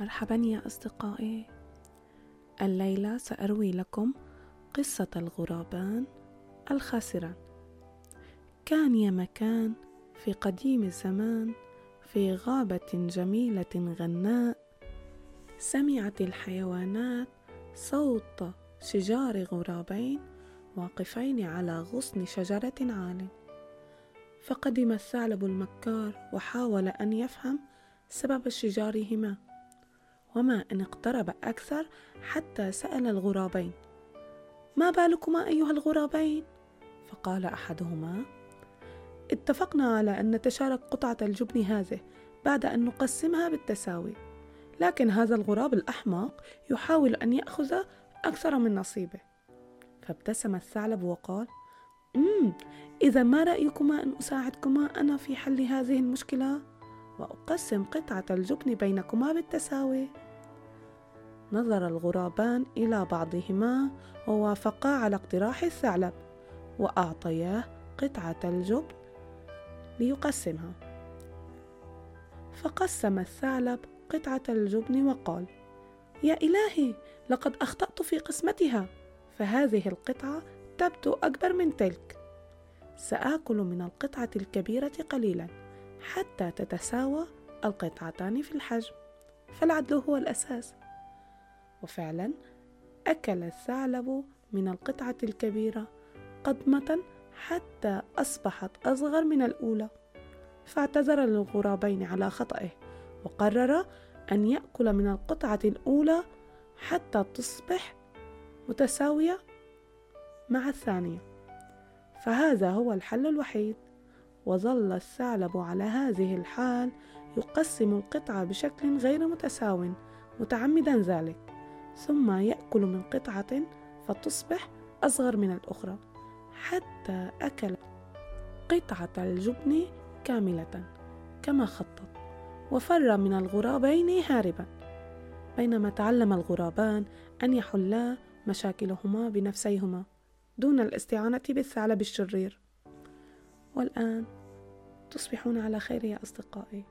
مرحبا يا أصدقائي. الليلة سأروي لكم قصة الغرابان الخاسران. كان يا مكان في قديم الزمان في غابة جميلة غناء. سمعت الحيوانات صوت شجار غرابين واقفين على غصن شجرة عال. فقدم الثعلب المكار وحاول أن يفهم سبب شجارهما. وما أن اقترب أكثر حتى سأل الغرابين ما بالكما أيها الغرابين؟ فقال أحدهما اتفقنا على أن نتشارك قطعة الجبن هذه بعد أن نقسمها بالتساوي لكن هذا الغراب الأحمق يحاول أن يأخذ أكثر من نصيبه. فابتسم الثعلب وقال أمم إذا ما رأيكما أن أساعدكما أنا في حل هذه المشكلة؟ وأقسم قطعة الجبن بينكما بالتساوي. نظر الغرابان إلى بعضهما ووافقا على اقتراح الثعلب وأعطياه قطعة الجبن ليقسمها. فقسم الثعلب قطعة الجبن وقال يا إلهي لقد أخطأت في قسمتها فهذه القطعة تبدو أكبر من تلك. سآكل من القطعة الكبيرة قليلا حتى تتساوى القطعتان في الحجم فالعدل هو الأساس. وفعلا أكل الثعلب من القطعة الكبيرة قضمة حتى أصبحت أصغر من الأولى فاعتذر للغرابين على خطئه وقرر أن يأكل من القطعة الأولى حتى تصبح متساوية مع الثانية. فهذا هو الحل الوحيد وظل الثعلب على هذه الحال يقسم القطعة بشكل غير متساو متعمدا ذلك. ثم يأكل من قطعة فتصبح أصغر من الأخرى حتى أكل قطعة الجبن كاملة كما خطط وفر من الغرابين هاربا. بينما تعلم الغرابان أن يحلا مشاكلهما بنفسيهما دون الاستعانة بالثعلب الشرير. والآن تصبحون على خير يا أصدقائي.